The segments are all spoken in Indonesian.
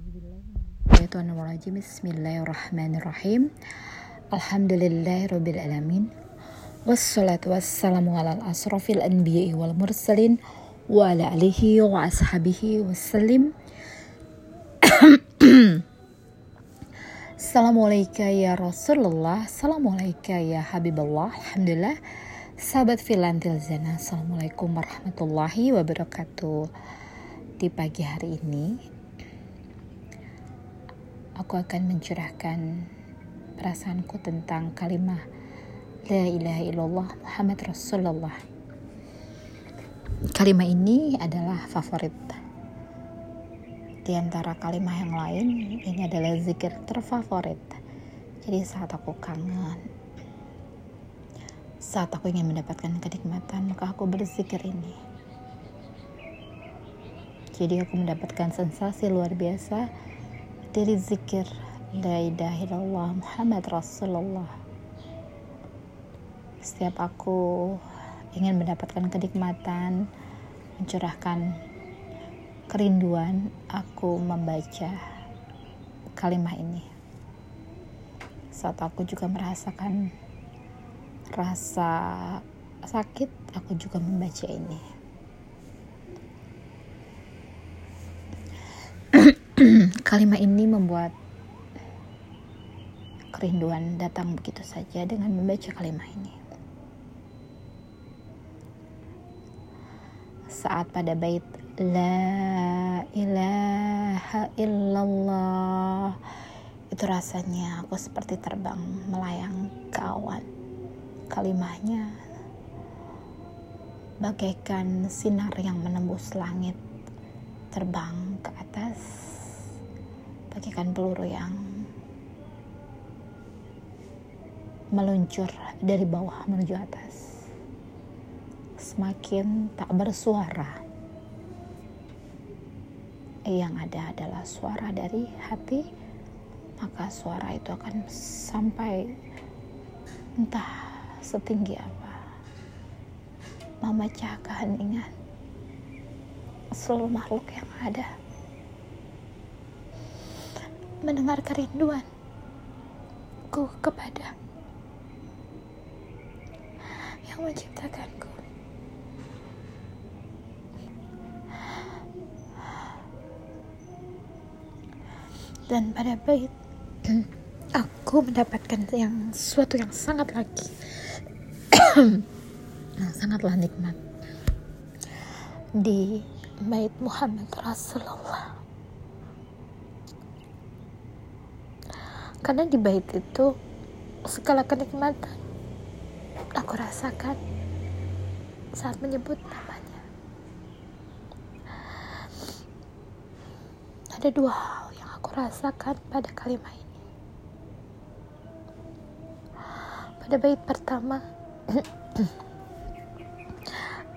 Auzubillahiminasyaitonirrajim Bismillahirrahmanirrahim. Alhamdulillahirrabbilalamin Wassalatu wassalamu ala asrafil anbiya'i wal mursalin Wa ala alihi wa ashabihi wassalim. Assalamualaikum ya Rasulullah. Assalamualaikum ya Habibullah. Alhamdulillah. Sahabat Filantil Zana Assalamualaikum warahmatullahi wabarakatuh. Di pagi hari ini aku akan mencurahkan perasaanku tentang kalimat La ilaha illallah Muhammad Rasulullah. Kalimat ini adalah favorit. Di antara kalimat yang lain, ini adalah zikir terfavorit. Jadi saat aku kangen, saat aku ingin mendapatkan kenikmatan, maka aku berzikir ini. Jadi aku mendapatkan sensasi luar biasa dari zikir La ilaha illallah Muhammad Rasulullah Setiap aku ingin mendapatkan kenikmatan Mencurahkan kerinduan Aku membaca kalimat ini. Saat aku juga merasakan Rasa sakit Aku juga membaca ini Kalimat ini membuat kerinduan datang begitu saja dengan membaca kalimat ini. Saat pada bait La ilaha illallah itu rasanya aku seperti terbang melayang ke awan. Kalimatnya bagaikan sinar yang menembus langit terbang ke atas bagaikan peluru yang meluncur dari bawah menuju atas. Semakin tak bersuara, yang ada adalah suara dari hati, maka suara itu akan sampai entah setinggi apa, memecah keheningan seluruh makhluk yang ada mendengar kerinduanku kepada yang menciptakanku. Dan pada bait aku mendapatkan yang sesuatu yang sangat lagi. Yang sangatlah nikmat. Di bait Muhammad Rasulullah karena di bait itu segala kenikmatan aku rasakan saat menyebut namanya. Ada dua hal yang aku rasakan pada kalimat ini. Pada bait pertama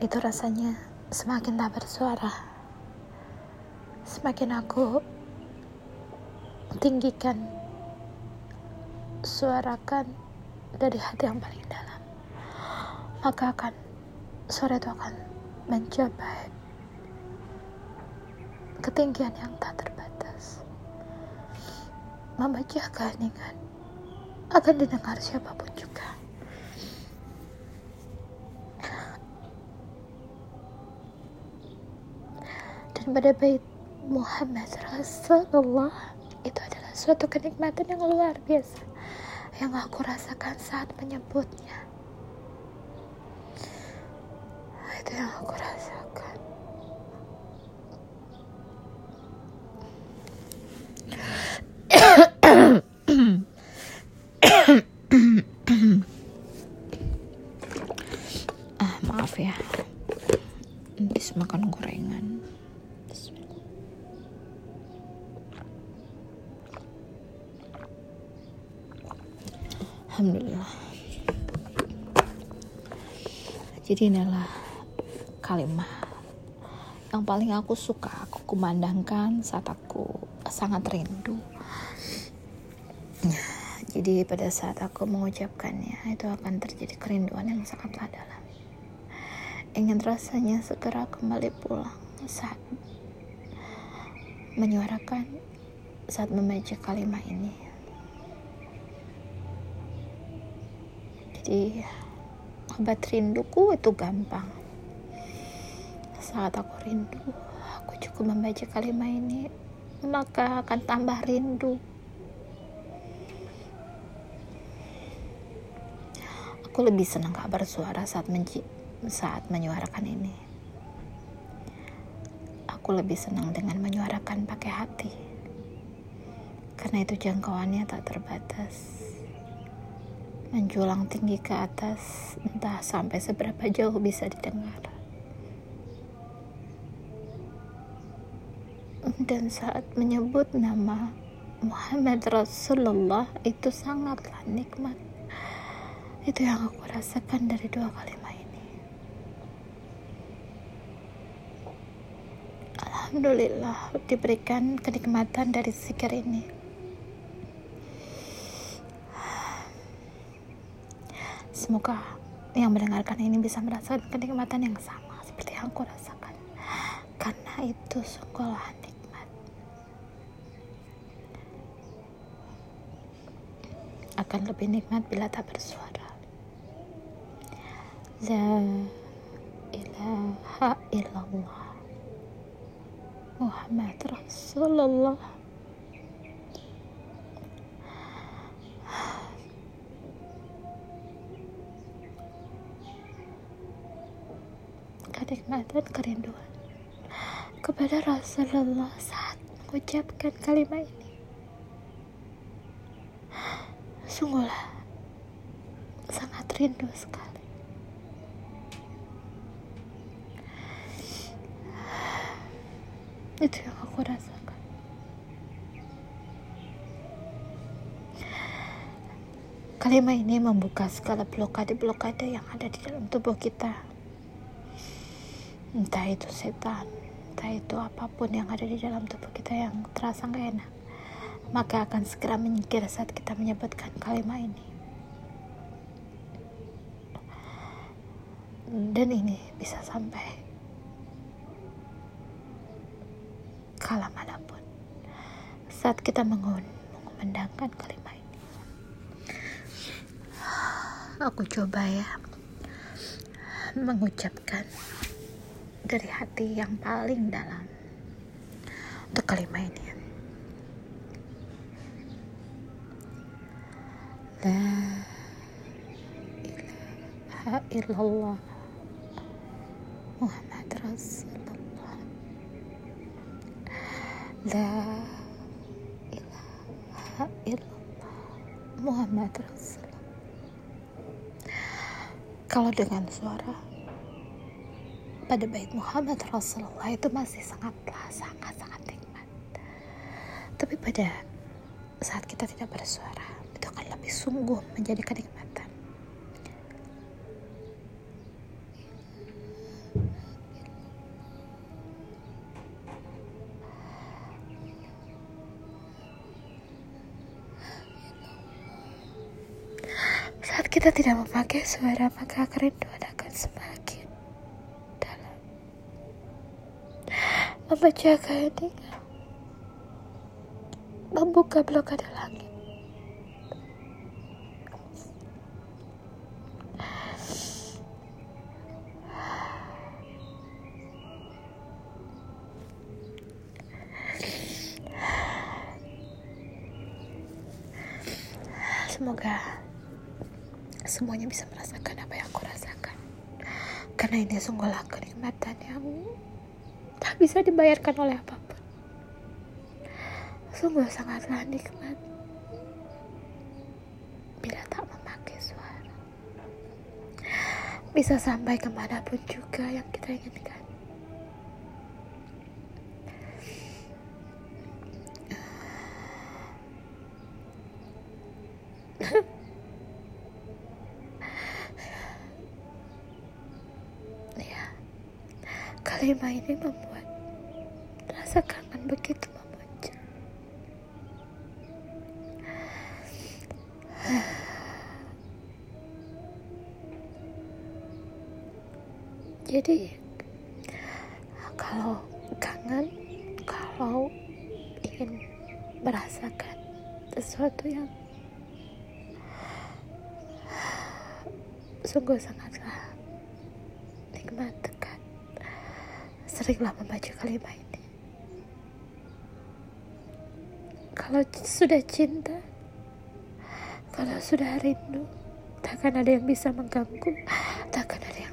itu rasanya semakin tak bersuara. Semakin aku tinggikan suarakan dari hati yang paling dalam maka akan suara itu akan mencapai ketinggian yang tak terbatas membaca keheningan. Akan didengar siapa pun juga. Dan pada bait Muhammad Rasulullah itu adalah suatu kenikmatan yang luar biasa yang aku rasakan saat menyebutnya. Itu yang aku rasakan. Alhamdulillah. Jadi inilah kalimat yang paling aku suka, aku kumandangkan saat aku sangat rindu. Jadi pada saat aku mengucapkannya, itu akan terjadi kerinduan yang sangatlah dalam. Ingin rasanya segera kembali pulang saat menyuarakan saat membaca kalimat ini. Jadi obat rinduku itu gampang. Saat aku rindu, aku cukup membaca kalimat ini, maka akan tambah rindu. Aku lebih senang gak bersuara saat saat menyuarakan ini. Aku lebih senang dengan menyuarakan pakai hati karena itu jangkauannya tak terbatas. Menjulang tinggi ke atas, entah sampai seberapa jauh bisa didengar. Dan saat menyebut nama Muhammad Rasulullah itu sangatlah nikmat. Itu yang aku rasakan dari dua kalimat ini. Alhamdulillah diberikan kenikmatan dari zikir ini. Semoga yang mendengarkan ini bisa merasakan kenikmatan yang sama seperti yang aku rasakan. Karena itu sungguhlah nikmat. Akan lebih nikmat bila tak bersuara. La ilaha illallah. Muhammad Rasulullah kenikmatan kerinduan kepada Rasulullah saat mengucapkan kalimat ini. Sungguhlah sangat rindu sekali. Itu yang aku rasakan. Kalimat ini membuka segala blokade-blokade yang ada di dalam tubuh kita entah itu setan entah itu apa pun yang ada di dalam tubuh kita yang terasa gak enak maka akan segera menyingkir saat kita menyebutkan kalimat ini. Dan ini bisa sampai kala mana pun. Saat kita mengumandangkan kalimat ini. Aku coba ya mengucapkan dari hati yang paling dalam. Untuk kalimat ini. La ilaha illallah Muhammad Rasulullah. La ilaha illallah Muhammad Rasulullah. Kalau dengan suara pada bait Muhammad Rasulullah itu masih sangatlah sangat-sangat nikmat. Tapi pada saat kita tidak bersuara, itu akan lebih sungguh menjadi kenikmatan. Saat kita tidak memakai suara, maka kerinduan akan semakin membaca keheningan membuka blokade langit semoga semuanya bisa merasakan apa yang aku rasakan. Karena ini sungguhlah kenikmatan yang tak bisa dibayarkan oleh apa pun. Sungguh sangatlah nikmat bila tak memakai suara. Bisa sampai ke mana pun juga yang kita inginkan. ya, kalimat ini membuat rasa kangen begitu memuncak. Jadi kalau kangen, kalau ingin merasakan sesuatu yang sungguh sangatlah nikmat kan seringlah membaca kalimat ini kalau sudah cinta kalau sudah rindu takkan ada yang bisa mengganggu takkan ada yang